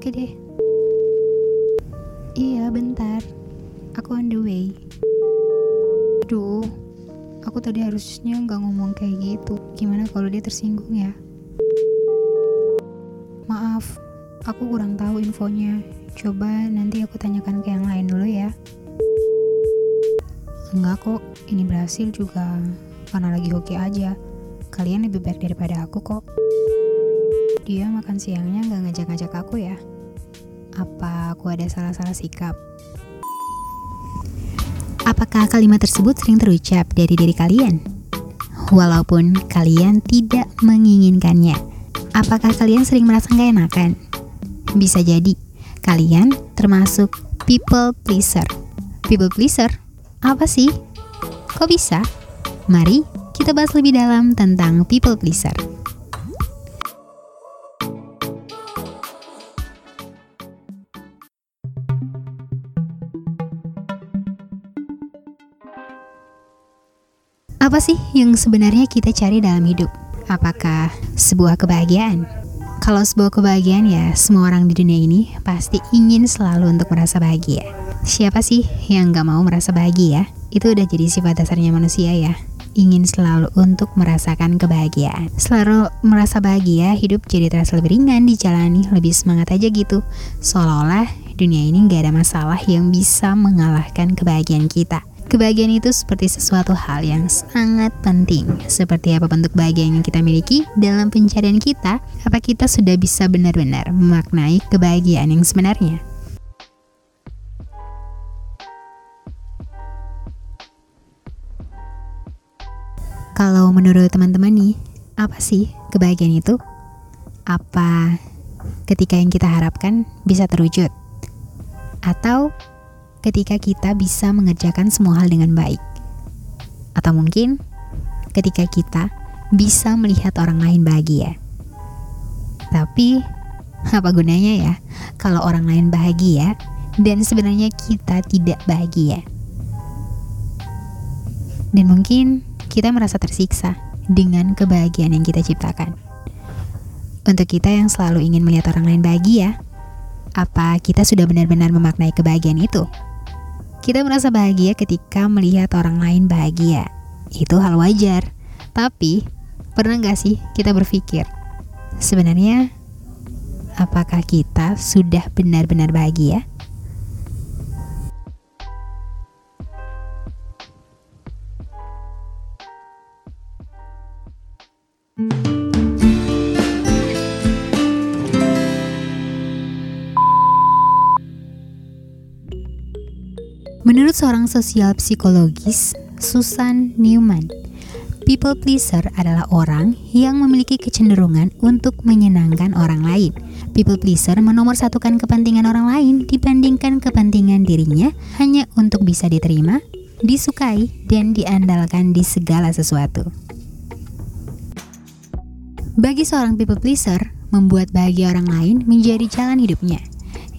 Oke deh. Iya, bentar. Aku on the way. Duh, aku tadi harusnya nggak ngomong kayak gitu. Gimana kalau dia tersinggung ya? Maaf, aku kurang tahu infonya. Coba nanti aku tanyakan ke yang lain dulu ya. Enggak kok, ini berhasil juga karena lagi hoki aja. Kalian lebih baik daripada aku kok. Dia makan siangnya nggak ngajak-ngajak aku ya. Apa aku ada salah-salah sikap? Apakah kalimat tersebut sering terucap dari diri kalian? Walaupun kalian tidak menginginkannya. Apakah kalian sering merasa nggak enakan? Bisa jadi, kalian termasuk people pleaser. People pleaser? Apa sih? Kok bisa? Mari kita bahas lebih dalam tentang people pleaser. Apa sih yang sebenarnya kita cari dalam hidup? Apakah sebuah kebahagiaan? Kalau sebuah kebahagiaan ya, semua orang di dunia ini pasti ingin selalu untuk merasa bahagia. Siapa sih yang gak mau merasa bahagia? Itu udah jadi sifat dasarnya manusia ya. Ingin selalu untuk merasakan kebahagiaan. Selalu merasa bahagia, hidup jadi terasa lebih ringan dijalani, lebih semangat aja gitu. Seolah-olah dunia ini gak ada masalah yang bisa mengalahkan kebahagiaan kita. Kebahagiaan itu seperti sesuatu hal yang sangat penting. Seperti apa bentuk bahagia yang kita miliki dalam pencarian kita, apa kita sudah bisa benar-benar memaknai kebahagiaan yang sebenarnya? Kalau menurut teman-teman nih, apa sih kebahagiaan itu? Apa ketika yang kita harapkan bisa terwujud? Atau ketika kita bisa mengerjakan semua hal dengan baik? Atau mungkin ketika kita bisa melihat orang lain bahagia? Tapi apa gunanya ya kalau orang lain bahagia dan sebenarnya kita tidak bahagia? Dan mungkin kita merasa tersiksa dengan kebahagiaan yang kita ciptakan. Untuk kita yang selalu ingin melihat orang lain bahagia, apa kita sudah benar-benar memaknai kebahagiaan itu? Kita merasa bahagia ketika melihat orang lain bahagia. Itu hal wajar. Tapi, pernah nggak sih kita berpikir, sebenarnya apakah kita sudah benar-benar bahagia? Menurut seorang sosial psikologis, Susan Newman, people pleaser adalah orang yang memiliki kecenderungan untuk menyenangkan orang lain. People pleaser menomorsatukan kepentingan orang lain dibandingkan kepentingan dirinya hanya untuk bisa diterima, disukai, dan diandalkan di segala sesuatu. Bagi seorang people pleaser, membuat bahagia orang lain menjadi jalan hidupnya.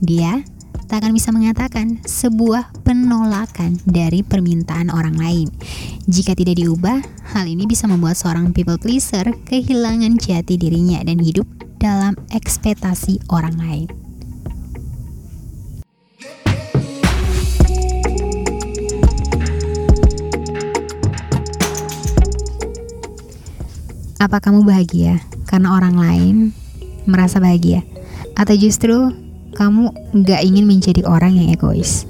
Dia tak akan bisa mengatakan sebuah penolakan dari permintaan orang lain. Jika tidak diubah, hal ini bisa membuat seorang people pleaser kehilangan jati dirinya dan hidup dalam ekspektasi orang lain. Apa kamu bahagia karena orang lain merasa bahagia? Atau justru kamu nggak ingin menjadi orang yang egois?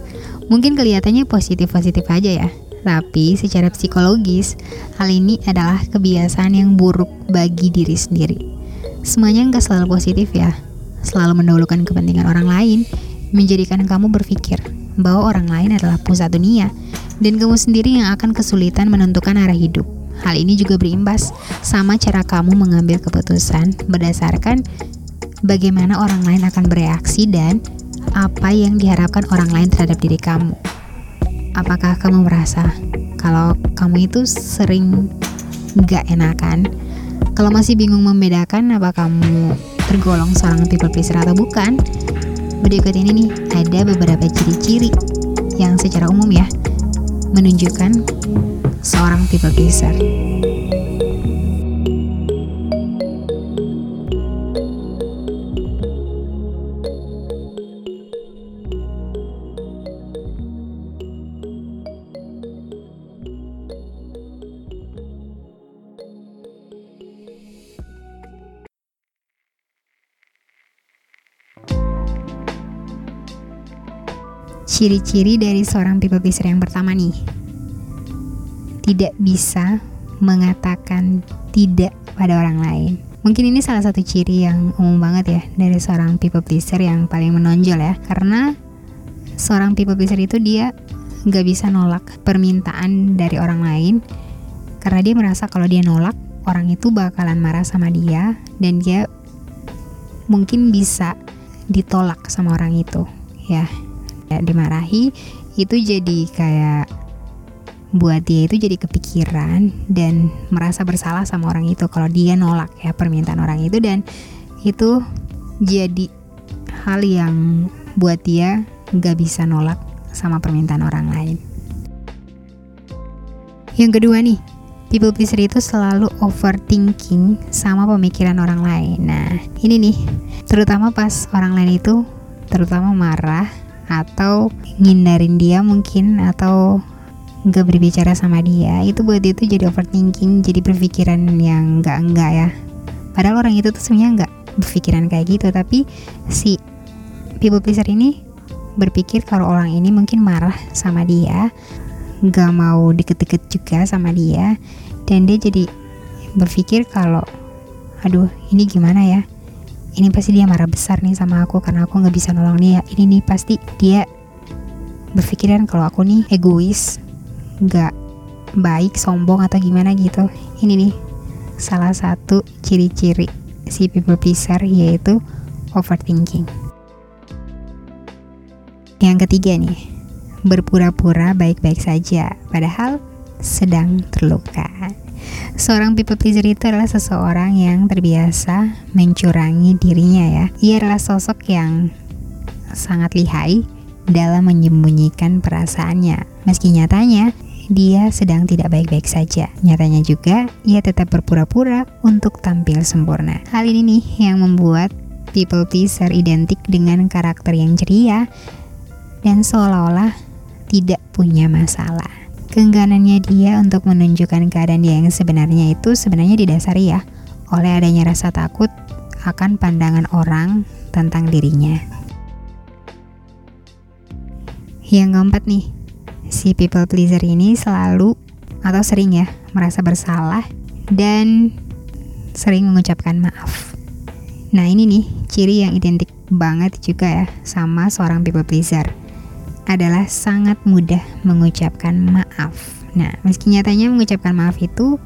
Mungkin kelihatannya positif-positif aja ya, tapi secara psikologis, hal ini adalah kebiasaan yang buruk bagi diri sendiri. Semuanya nggak selalu positif ya, selalu mendahulukan kepentingan orang lain, menjadikan kamu berpikir bahwa orang lain adalah pusat dunia, dan kamu sendiri yang akan kesulitan menentukan arah hidup. Hal ini juga berimbas sama cara kamu mengambil keputusan berdasarkan bagaimana orang lain akan bereaksi dan apa yang diharapkan orang lain terhadap diri kamu. Apakah kamu merasa kalau kamu itu sering gak enakan? Kalau masih bingung membedakan apa kamu tergolong seorang people pleaser atau bukan? Berikut ini nih ada beberapa ciri-ciri yang secara umum ya menunjukkan seorang people pleaser. Ciri-ciri dari seorang people pleaser yang pertama nih. Tidak bisa mengatakan tidak pada orang lain. Mungkin ini salah satu ciri yang umum banget ya dari seorang people pleaser yang paling menonjol ya. Karena seorang people pleaser itu dia nggak bisa nolak permintaan dari orang lain. Karena dia merasa kalau dia nolak orang itu bakalan marah sama dia dan dia mungkin bisa ditolak sama orang itu ya dimarahi itu jadi kayak buat dia itu jadi kepikiran dan merasa bersalah sama orang itu kalau dia nolak ya permintaan orang itu dan itu jadi hal yang buat dia gak bisa nolak sama permintaan orang lain. Yang kedua nih, people pleaser itu selalu overthinking sama pemikiran orang lain. Nah, ini nih, terutama pas orang lain itu terutama marah atau ngindarin dia mungkin atau nggak berbicara sama dia itu buat dia tuh jadi overthinking jadi berpikiran yang enggak enggak ya. Padahal orang itu tuh sebenarnya nggak berpikiran kayak gitu tapi si people pleaser ini berpikir kalau orang ini mungkin marah sama dia nggak mau deket-deket juga sama dia dan dia jadi berpikir kalau aduh ini gimana ya ini pasti dia marah besar nih sama aku karena aku nggak bisa nolong dia. Ini nih pasti dia berpikiran kalau aku nih egois nggak baik sombong atau gimana gitu. Ini nih salah satu ciri-ciri si people pleaser yaitu overthinking. Yang ketiga nih berpura-pura baik-baik saja padahal sedang terluka Seorang people pleaser itu adalah seseorang yang terbiasa mencurangi dirinya ya. Ia adalah sosok yang sangat lihai dalam menyembunyikan perasaannya. Meski nyatanya dia sedang tidak baik-baik saja. Nyatanya juga ia tetap berpura-pura untuk tampil sempurna. Hal ini nih yang membuat people pleaser identik dengan karakter yang ceria dan seolah-olah tidak punya masalah. Keengganannya dia untuk menunjukkan keadaan dia yang sebenarnya itu sebenarnya didasari ya oleh adanya rasa takut akan pandangan orang tentang dirinya. Yang keempat nih, si people pleaser ini selalu atau sering ya merasa bersalah dan sering mengucapkan maaf. Nah ini nih ciri yang identik banget juga ya sama seorang people pleaser adalah sangat mudah mengucapkan maaf. Nah, meski nyatanya mengucapkan maaf itu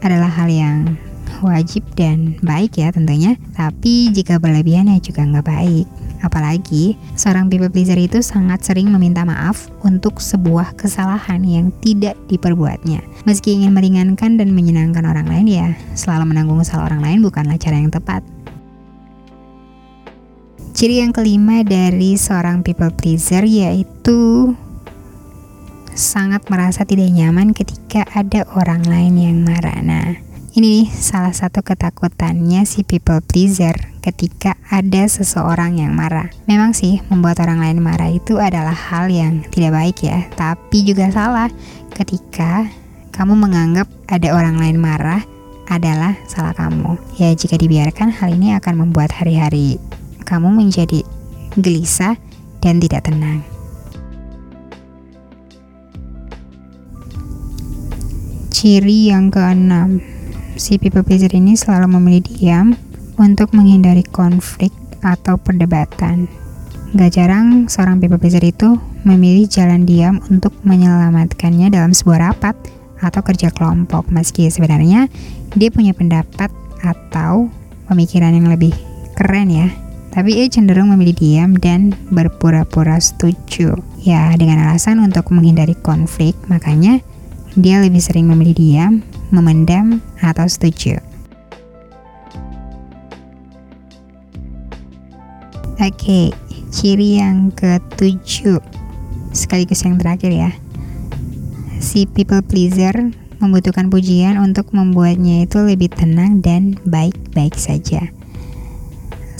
adalah hal yang wajib dan baik ya tentunya, tapi jika berlebihan ya juga nggak baik. Apalagi seorang people pleaser itu sangat sering meminta maaf untuk sebuah kesalahan yang tidak diperbuatnya. Meski ingin meringankan dan menyenangkan orang lain ya, selalu menanggung salah orang lain bukanlah cara yang tepat. Ciri yang kelima dari seorang people pleaser yaitu sangat merasa tidak nyaman ketika ada orang lain yang marah. Nah, ini salah satu ketakutannya si people pleaser ketika ada seseorang yang marah. Memang sih membuat orang lain marah itu adalah hal yang tidak baik ya, tapi juga salah ketika kamu menganggap ada orang lain marah adalah salah kamu. Ya jika dibiarkan hal ini akan membuat hari-hari kamu menjadi gelisah dan tidak tenang. Ciri yang keenam, si people pleaser ini selalu memilih diam untuk menghindari konflik atau perdebatan. Gak jarang seorang people pleaser itu memilih jalan diam untuk menyelamatkannya dalam sebuah rapat atau kerja kelompok meski sebenarnya dia punya pendapat atau pemikiran yang lebih keren ya tapi ia cenderung memilih diam dan berpura-pura setuju. Ya, dengan alasan untuk menghindari konflik, makanya dia lebih sering memilih diam, memendam, atau setuju. Oke, ciri yang ketujuh sekaligus yang terakhir ya. Si people pleaser membutuhkan pujian untuk membuatnya itu lebih tenang dan baik-baik saja.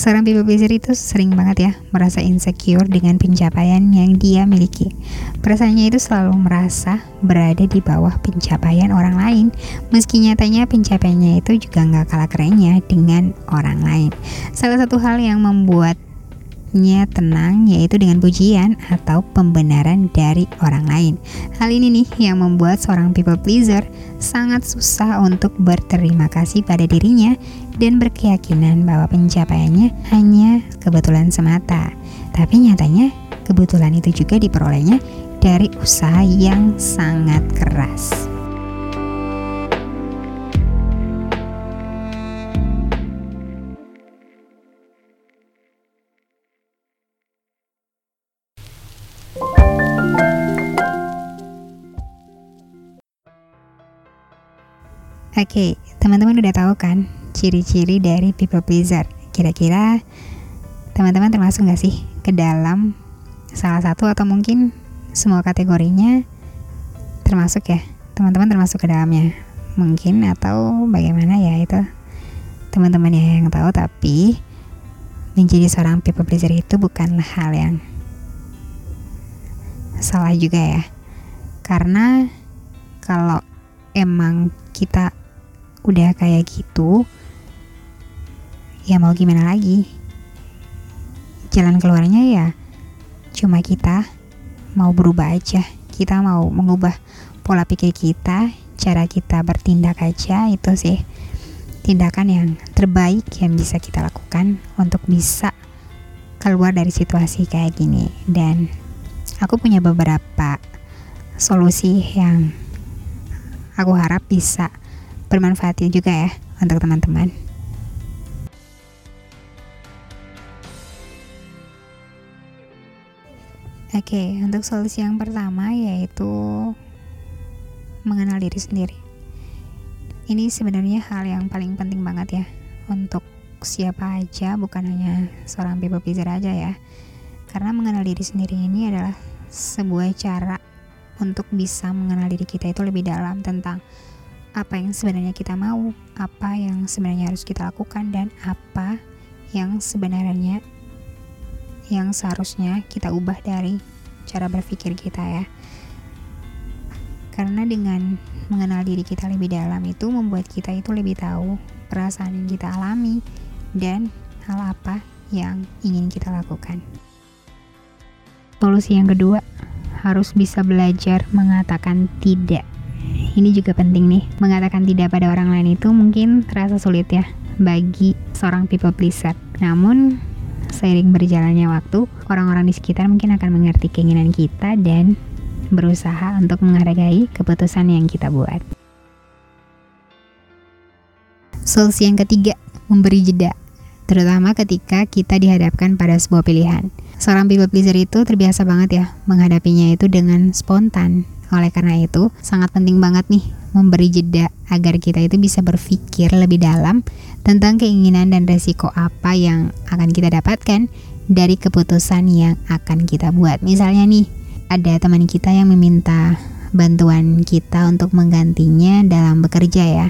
Seorang people pleaser itu sering banget ya merasa insecure dengan pencapaian yang dia miliki. Perasaannya itu selalu merasa berada di bawah pencapaian orang lain, meski nyatanya pencapaiannya itu juga nggak kalah kerennya dengan orang lain. Salah satu hal yang membuat tenang yaitu dengan pujian atau pembenaran dari orang lain. Hal ini nih yang membuat seorang people pleaser sangat susah untuk berterima kasih pada dirinya dan berkeyakinan bahwa pencapaiannya hanya kebetulan semata. Tapi nyatanya kebetulan itu juga diperolehnya dari usaha yang sangat keras. Oke, okay, teman-teman udah tahu kan ciri-ciri dari people pleaser? Kira-kira teman-teman termasuk nggak sih ke dalam salah satu atau mungkin semua kategorinya termasuk ya? Teman-teman termasuk ke dalamnya? Mungkin atau bagaimana ya itu teman-teman yang tahu tapi menjadi seorang people pleaser itu bukanlah hal yang salah juga ya karena kalau emang kita udah kayak gitu ya mau gimana lagi? Jalan keluarnya ya cuma kita mau berubah aja. Kita mau mengubah pola pikir kita cara kita bertindak aja itu sih tindakan yang terbaik yang bisa kita lakukan untuk bisa keluar dari situasi kayak gini. Dan aku punya beberapa solusi yang aku harap bisa bermanfaat juga ya untuk teman-teman. Oke, okay, untuk solusi yang pertama yaitu mengenal diri sendiri. Ini sebenarnya hal yang paling penting banget ya untuk siapa aja, bukan hanya seorang people pleaser aja ya. Karena mengenal diri sendiri ini adalah sebuah cara untuk bisa mengenal diri kita itu lebih dalam tentang apa yang sebenarnya kita mau, apa yang sebenarnya harus kita lakukan, dan apa yang sebenarnya yang seharusnya kita ubah dari cara berpikir kita ya. Karena dengan mengenal diri kita lebih dalam itu membuat kita itu lebih tahu perasaan yang kita alami dan hal apa yang ingin kita lakukan. Solusi yang kedua, harus bisa belajar mengatakan tidak ini juga penting nih. Mengatakan tidak pada orang lain itu mungkin terasa sulit ya bagi seorang people pleaser. Namun seiring berjalannya waktu, orang-orang di sekitar mungkin akan mengerti keinginan kita dan berusaha untuk menghargai keputusan yang kita buat. Solusi yang ketiga, memberi jeda, terutama ketika kita dihadapkan pada sebuah pilihan. Seorang people pleaser itu terbiasa banget ya menghadapinya itu dengan spontan, oleh karena itu, sangat penting banget nih memberi jeda agar kita itu bisa berpikir lebih dalam tentang keinginan dan resiko apa yang akan kita dapatkan dari keputusan yang akan kita buat. Misalnya nih, ada teman kita yang meminta bantuan kita untuk menggantinya dalam bekerja ya.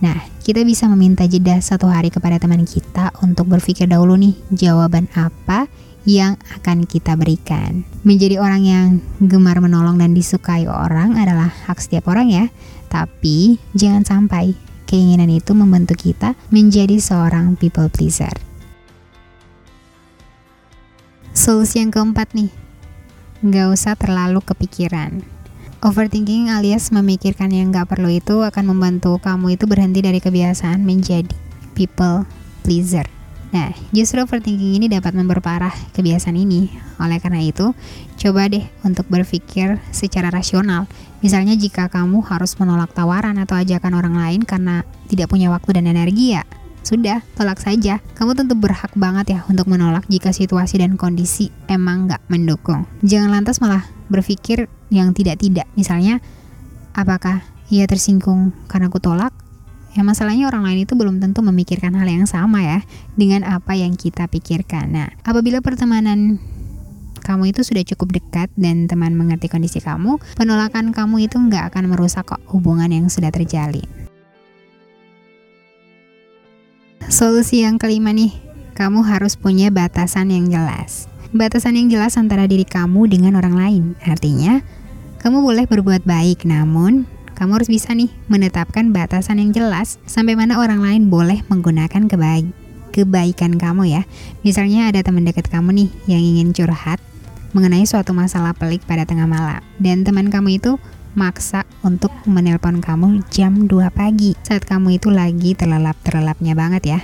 Nah, kita bisa meminta jeda satu hari kepada teman kita untuk berpikir dahulu nih jawaban apa yang akan kita berikan. Menjadi orang yang gemar menolong dan disukai orang adalah hak setiap orang ya. Tapi jangan sampai keinginan itu membentuk kita menjadi seorang people pleaser. Solusi yang keempat nih, nggak usah terlalu kepikiran. Overthinking alias memikirkan yang nggak perlu itu akan membantu kamu itu berhenti dari kebiasaan menjadi people pleaser. Nah, justru overthinking ini dapat memperparah kebiasaan ini. Oleh karena itu, coba deh untuk berpikir secara rasional. Misalnya jika kamu harus menolak tawaran atau ajakan orang lain karena tidak punya waktu dan energi ya, sudah, tolak saja. Kamu tentu berhak banget ya untuk menolak jika situasi dan kondisi emang nggak mendukung. Jangan lantas malah berpikir yang tidak-tidak. Misalnya, apakah ia tersinggung karena aku tolak Ya masalahnya orang lain itu belum tentu memikirkan hal yang sama ya dengan apa yang kita pikirkan. Nah, apabila pertemanan kamu itu sudah cukup dekat dan teman mengerti kondisi kamu, penolakan kamu itu nggak akan merusak kok hubungan yang sudah terjalin. Solusi yang kelima nih, kamu harus punya batasan yang jelas. Batasan yang jelas antara diri kamu dengan orang lain. Artinya, kamu boleh berbuat baik, namun kamu harus bisa nih menetapkan batasan yang jelas sampai mana orang lain boleh menggunakan kebaik kebaikan kamu ya. Misalnya ada teman dekat kamu nih yang ingin curhat mengenai suatu masalah pelik pada tengah malam dan teman kamu itu maksa untuk menelpon kamu jam 2 pagi saat kamu itu lagi terlelap-terlelapnya banget ya.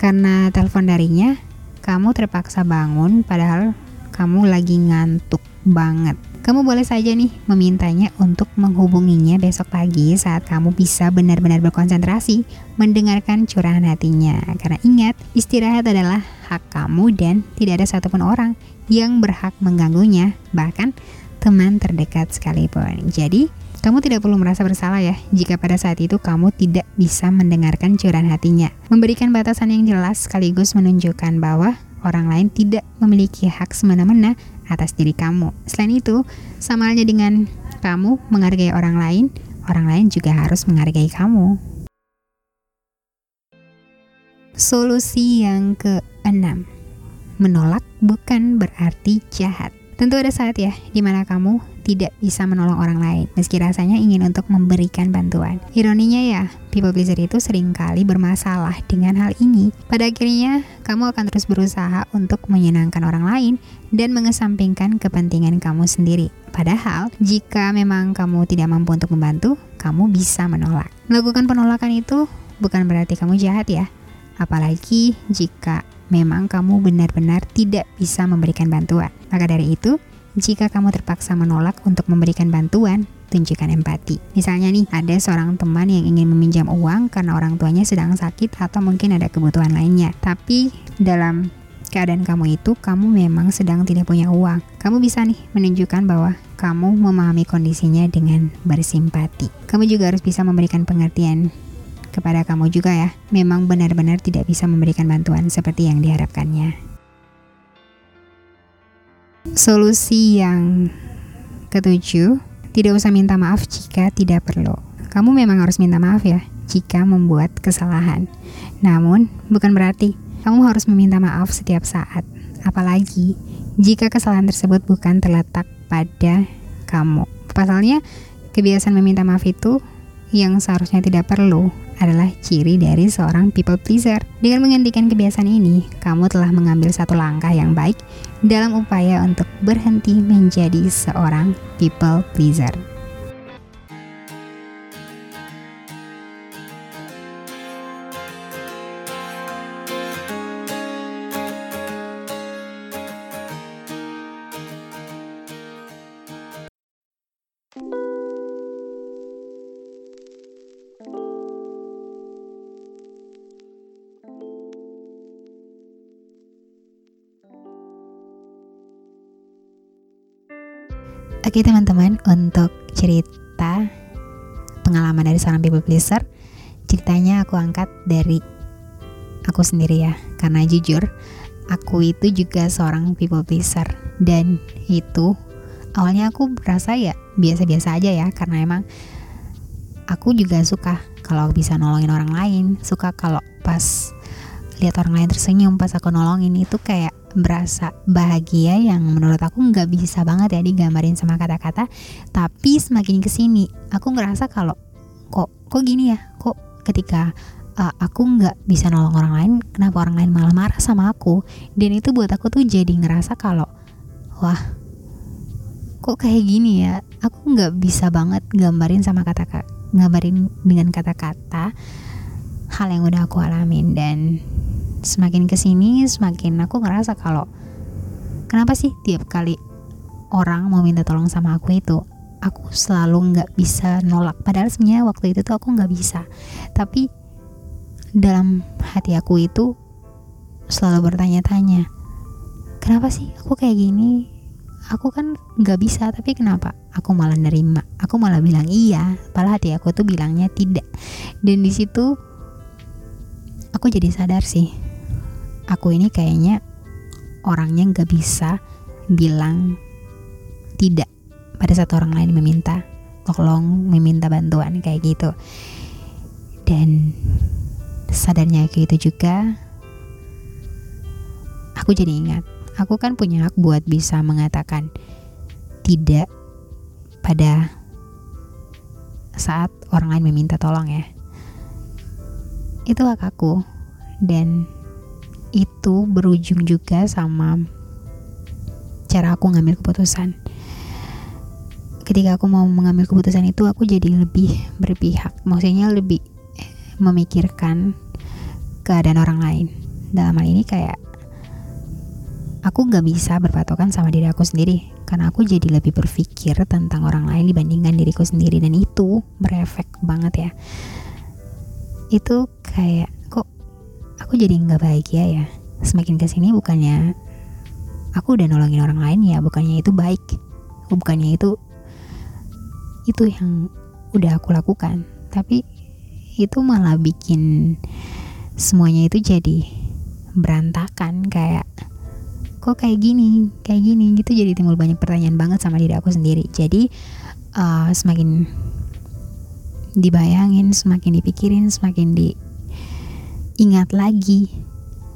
Karena telepon darinya, kamu terpaksa bangun padahal kamu lagi ngantuk banget. Kamu boleh saja nih memintanya untuk menghubunginya besok pagi saat kamu bisa benar-benar berkonsentrasi mendengarkan curahan hatinya. Karena ingat, istirahat adalah hak kamu dan tidak ada satupun orang yang berhak mengganggunya, bahkan teman terdekat sekalipun. Jadi, kamu tidak perlu merasa bersalah ya jika pada saat itu kamu tidak bisa mendengarkan curahan hatinya. Memberikan batasan yang jelas sekaligus menunjukkan bahwa orang lain tidak memiliki hak semena-mena atas diri kamu. Selain itu, sama halnya dengan kamu menghargai orang lain, orang lain juga harus menghargai kamu. Solusi yang keenam, menolak bukan berarti jahat. Tentu ada saat ya di mana kamu tidak bisa menolong orang lain meski rasanya ingin untuk memberikan bantuan. Ironinya ya, people pleaser itu sering kali bermasalah dengan hal ini. Pada akhirnya, kamu akan terus berusaha untuk menyenangkan orang lain dan mengesampingkan kepentingan kamu sendiri. Padahal, jika memang kamu tidak mampu untuk membantu, kamu bisa menolak. Melakukan penolakan itu bukan berarti kamu jahat ya. Apalagi jika memang kamu benar-benar tidak bisa memberikan bantuan. Maka dari itu, jika kamu terpaksa menolak untuk memberikan bantuan, tunjukkan empati. Misalnya nih, ada seorang teman yang ingin meminjam uang karena orang tuanya sedang sakit atau mungkin ada kebutuhan lainnya. Tapi dalam keadaan kamu itu, kamu memang sedang tidak punya uang. Kamu bisa nih menunjukkan bahwa kamu memahami kondisinya dengan bersimpati. Kamu juga harus bisa memberikan pengertian kepada kamu juga ya, memang benar-benar tidak bisa memberikan bantuan seperti yang diharapkannya. Solusi yang ketujuh, tidak usah minta maaf jika tidak perlu. Kamu memang harus minta maaf ya jika membuat kesalahan. Namun, bukan berarti kamu harus meminta maaf setiap saat. Apalagi jika kesalahan tersebut bukan terletak pada kamu. Pasalnya, kebiasaan meminta maaf itu yang seharusnya tidak perlu adalah ciri dari seorang people pleaser. Dengan menghentikan kebiasaan ini, kamu telah mengambil satu langkah yang baik dalam upaya untuk berhenti menjadi seorang people pleaser. Oke teman-teman, untuk cerita pengalaman dari seorang people pleaser, ceritanya aku angkat dari aku sendiri ya, karena jujur aku itu juga seorang people pleaser. Dan itu awalnya aku berasa ya biasa-biasa aja ya, karena emang aku juga suka kalau bisa nolongin orang lain, suka kalau pas lihat orang lain tersenyum pas aku nolongin itu kayak berasa bahagia yang menurut aku nggak bisa banget ya digambarin sama kata-kata. Tapi semakin ke sini aku ngerasa kalau kok kok gini ya? Kok ketika uh, aku nggak bisa nolong orang lain kenapa orang lain malah marah sama aku? Dan itu buat aku tuh jadi ngerasa kalau wah kok kayak gini ya? Aku nggak bisa banget gambarin sama kata-kata gambarin dengan kata-kata hal yang udah aku alamin. Dan semakin ke sini semakin aku ngerasa kalau kenapa sih tiap kali orang mau minta tolong sama aku itu aku selalu nggak bisa nolak. Padahal sebenarnya waktu itu tuh aku nggak bisa. Tapi dalam hati aku itu selalu bertanya-tanya kenapa sih aku kayak gini? Aku kan nggak bisa tapi kenapa? Aku malah nerima. Aku malah bilang iya. Padahal hati aku tuh bilangnya tidak. Dan di situ aku jadi sadar sih aku ini kayaknya orangnya nggak bisa bilang tidak pada saat orang lain meminta tolong meminta bantuan kayak gitu. Dan sadarnya kayak gitu juga aku jadi ingat. Aku kan punya hak buat bisa mengatakan tidak pada saat orang lain meminta tolong ya. Itu hak aku. Dan itu berujung juga sama cara aku ngambil keputusan. Ketika aku mau mengambil keputusan itu aku jadi lebih berpihak maksudnya lebih memikirkan keadaan orang lain. Dalam hal ini kayak aku nggak bisa berpatokan sama diri aku sendiri karena aku jadi lebih berpikir tentang orang lain dibandingkan diriku sendiri. Dan itu berefek banget ya. Itu kayak aku jadi nggak bahagia ya. Semakin ke sini bukannya aku udah nolongin orang lain ya bukannya itu baik. Bukannya itu itu yang udah aku lakukan. Tapi itu malah bikin semuanya itu jadi berantakan kayak kok kayak gini kayak gini gitu. Jadi timbul banyak pertanyaan banget sama diri aku sendiri. Jadi uh, semakin dibayangin semakin dipikirin semakin diingat lagi.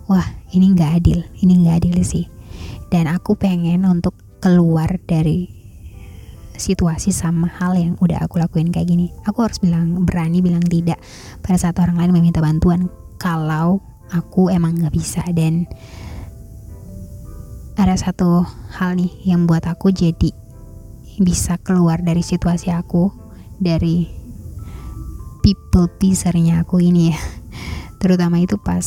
Wah ini nggak adil. Ini nggak adil sih. Dan aku pengen untuk keluar dari situasi sama hal yang udah aku lakuin kayak gini. Aku harus bilang berani bilang tidak pada saat orang lain meminta bantuan. Kalau aku emang nggak bisa. Dan ada satu hal nih yang buat aku jadi bisa keluar dari situasi aku dari people pleasernya aku ini ya terutama itu pas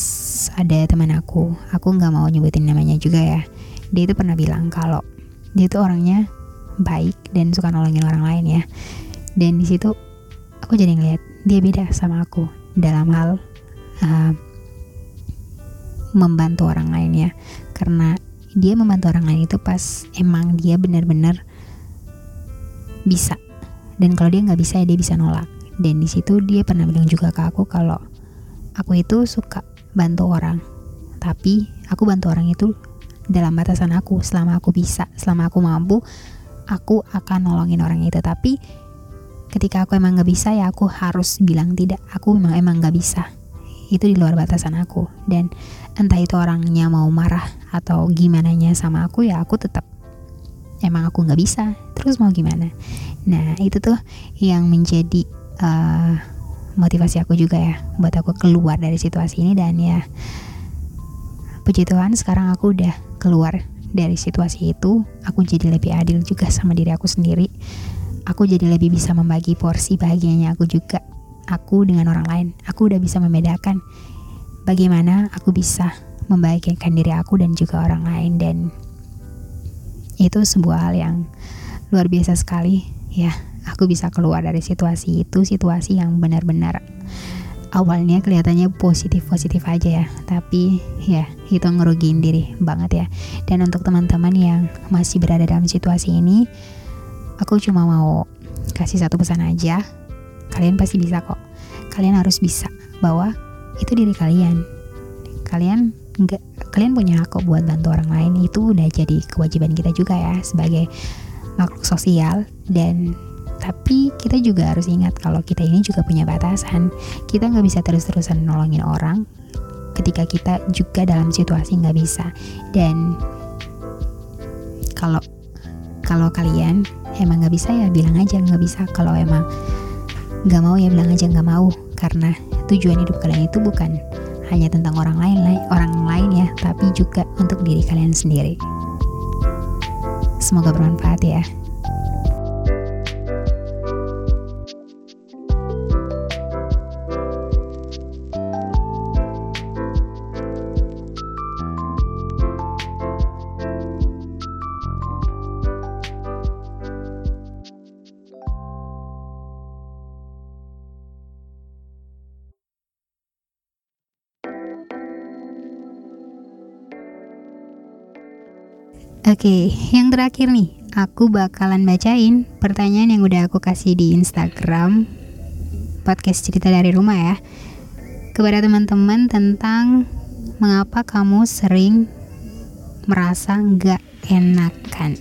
ada teman aku. Aku nggak mau nyebutin namanya juga ya. Dia itu pernah bilang kalau dia itu orangnya baik dan suka nolongin orang lain ya. Dan di situ aku jadi ngeliat dia beda sama aku dalam hal uh, membantu orang lain ya. Karena dia membantu orang lain itu pas emang dia benar-benar bisa. Dan kalau dia nggak bisa ya dia bisa nolak. Dan di situ dia pernah bilang juga ke aku kalau aku itu suka bantu orang. Tapi aku bantu orang itu dalam batasan aku. Selama aku bisa selama aku mampu aku akan nolongin orang itu. Tapi ketika aku emang nggak bisa ya aku harus bilang tidak. Aku memang emang nggak bisa. Itu di luar batasan aku. Dan entah itu orangnya mau marah atau gimana nya sama aku ya aku tetap emang aku nggak bisa. Terus mau gimana? Nah itu tuh yang menjadi uh, motivasi aku juga ya buat aku keluar dari situasi ini dan ya puji Tuhan sekarang aku udah keluar dari situasi itu aku jadi lebih adil juga sama diri aku sendiri. Aku jadi lebih bisa membagi porsi bahagianya aku juga aku dengan orang lain. Aku udah bisa membedakan bagaimana aku bisa membahagiakan diri aku dan juga orang lain dan itu sebuah hal yang luar biasa sekali ya aku bisa keluar dari situasi itu situasi yang benar-benar awalnya kelihatannya positif-positif aja ya. Tapi ya itu ngerugiin diri banget ya. Dan untuk teman-teman yang masih berada dalam situasi ini aku cuma mau kasih satu pesan aja. Kalian pasti bisa kok. Kalian harus bisa bahwa itu diri kalian. Kalian nggak kalian punya hak kok buat bantu orang lain. Itu udah jadi kewajiban kita juga ya sebagai makhluk sosial dan tapi kita juga harus ingat kalau kita ini juga punya batasan. Kita nggak bisa terus-terusan nolongin orang ketika kita juga dalam situasi nggak bisa. Dan kalau kalau kalian emang nggak bisa ya bilang aja nggak bisa. Kalau emang nggak mau ya bilang aja nggak mau. Karena tujuan hidup kalian itu bukan hanya tentang orang lain orang lain ya tapi juga untuk diri kalian sendiri. Semoga bermanfaat ya Oke, yang terakhir nih, aku bakalan bacain pertanyaan yang udah aku kasih di Instagram podcast cerita dari rumah ya. Kepada teman-teman tentang mengapa kamu sering merasa nggak enakan.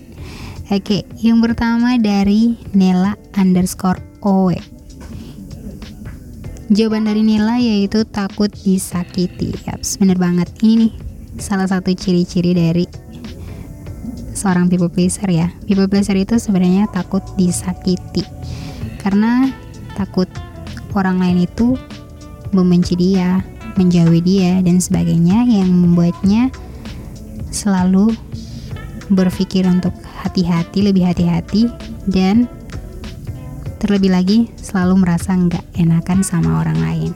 Oke, yang pertama dari Nela underscore Owe. Jawaban dari Nela yaitu takut disakiti. Yaps, bener banget. Ini nih salah satu ciri-ciri dari seorang people pleaser ya people pleaser itu sebenarnya takut disakiti karena takut orang lain itu membenci dia menjauhi dia dan sebagainya yang membuatnya selalu berpikir untuk hati-hati, lebih hati-hati dan terlebih lagi selalu merasa nggak enakan sama orang lain.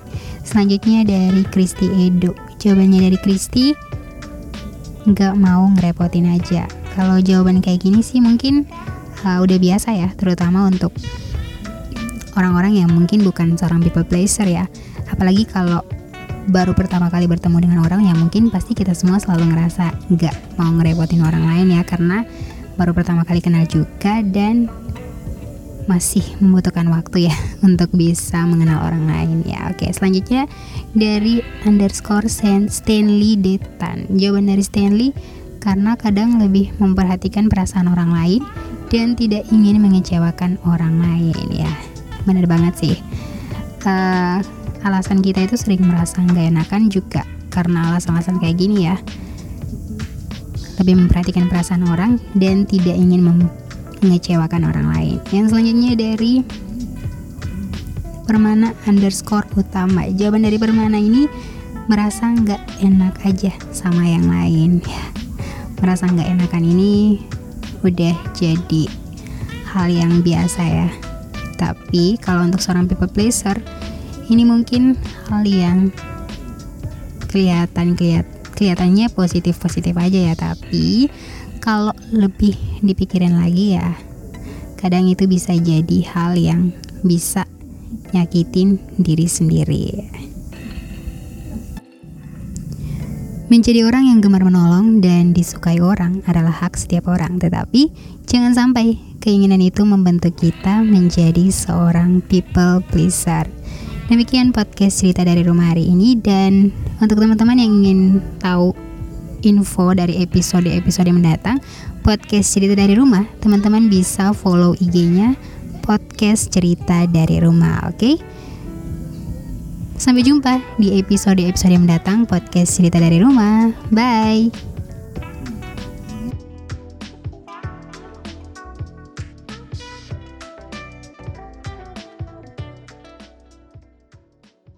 Selanjutnya dari Kristi Edo. Jawabannya dari Kristi nggak mau ngerepotin aja. Kalau jawaban kayak gini sih mungkin uh, udah biasa ya, terutama untuk orang-orang yang mungkin bukan seorang people pleaser ya. Apalagi kalau baru pertama kali bertemu dengan orang yang mungkin pasti kita semua selalu ngerasa nggak mau ngerepotin orang lain ya karena baru pertama kali kenal juga dan masih membutuhkan waktu ya untuk bisa mengenal orang lain ya oke selanjutnya dari underscore Stanley Detan jawaban dari Stanley karena kadang lebih memperhatikan perasaan orang lain dan tidak ingin mengecewakan orang lain ya. Benar banget sih. Uh, alasan kita itu sering merasa nggak enakan juga karena alasan-alasan kayak gini ya. Lebih memperhatikan perasaan orang dan tidak ingin mengecewakan orang lain. Yang selanjutnya dari Permana underscore utama. Jawaban dari Permana ini merasa nggak enak aja sama yang lain. ya merasa nggak enakan ini udah jadi hal yang biasa ya. Tapi kalau untuk seorang people pleaser ini mungkin hal yang kelihatan kelihat kelihatannya positif positif aja ya. Tapi kalau lebih dipikirin lagi ya kadang itu bisa jadi hal yang bisa nyakitin diri sendiri Menjadi orang yang gemar menolong dan disukai orang adalah hak setiap orang, tetapi jangan sampai keinginan itu membentuk kita menjadi seorang people pleaser. Demikian podcast cerita dari rumah hari ini dan untuk teman-teman yang ingin tahu info dari episode-episode mendatang podcast cerita dari rumah, teman-teman bisa follow IG-nya podcast cerita dari rumah, oke? Okay? Sampai jumpa di episode-episode mendatang podcast cerita dari rumah. Bye.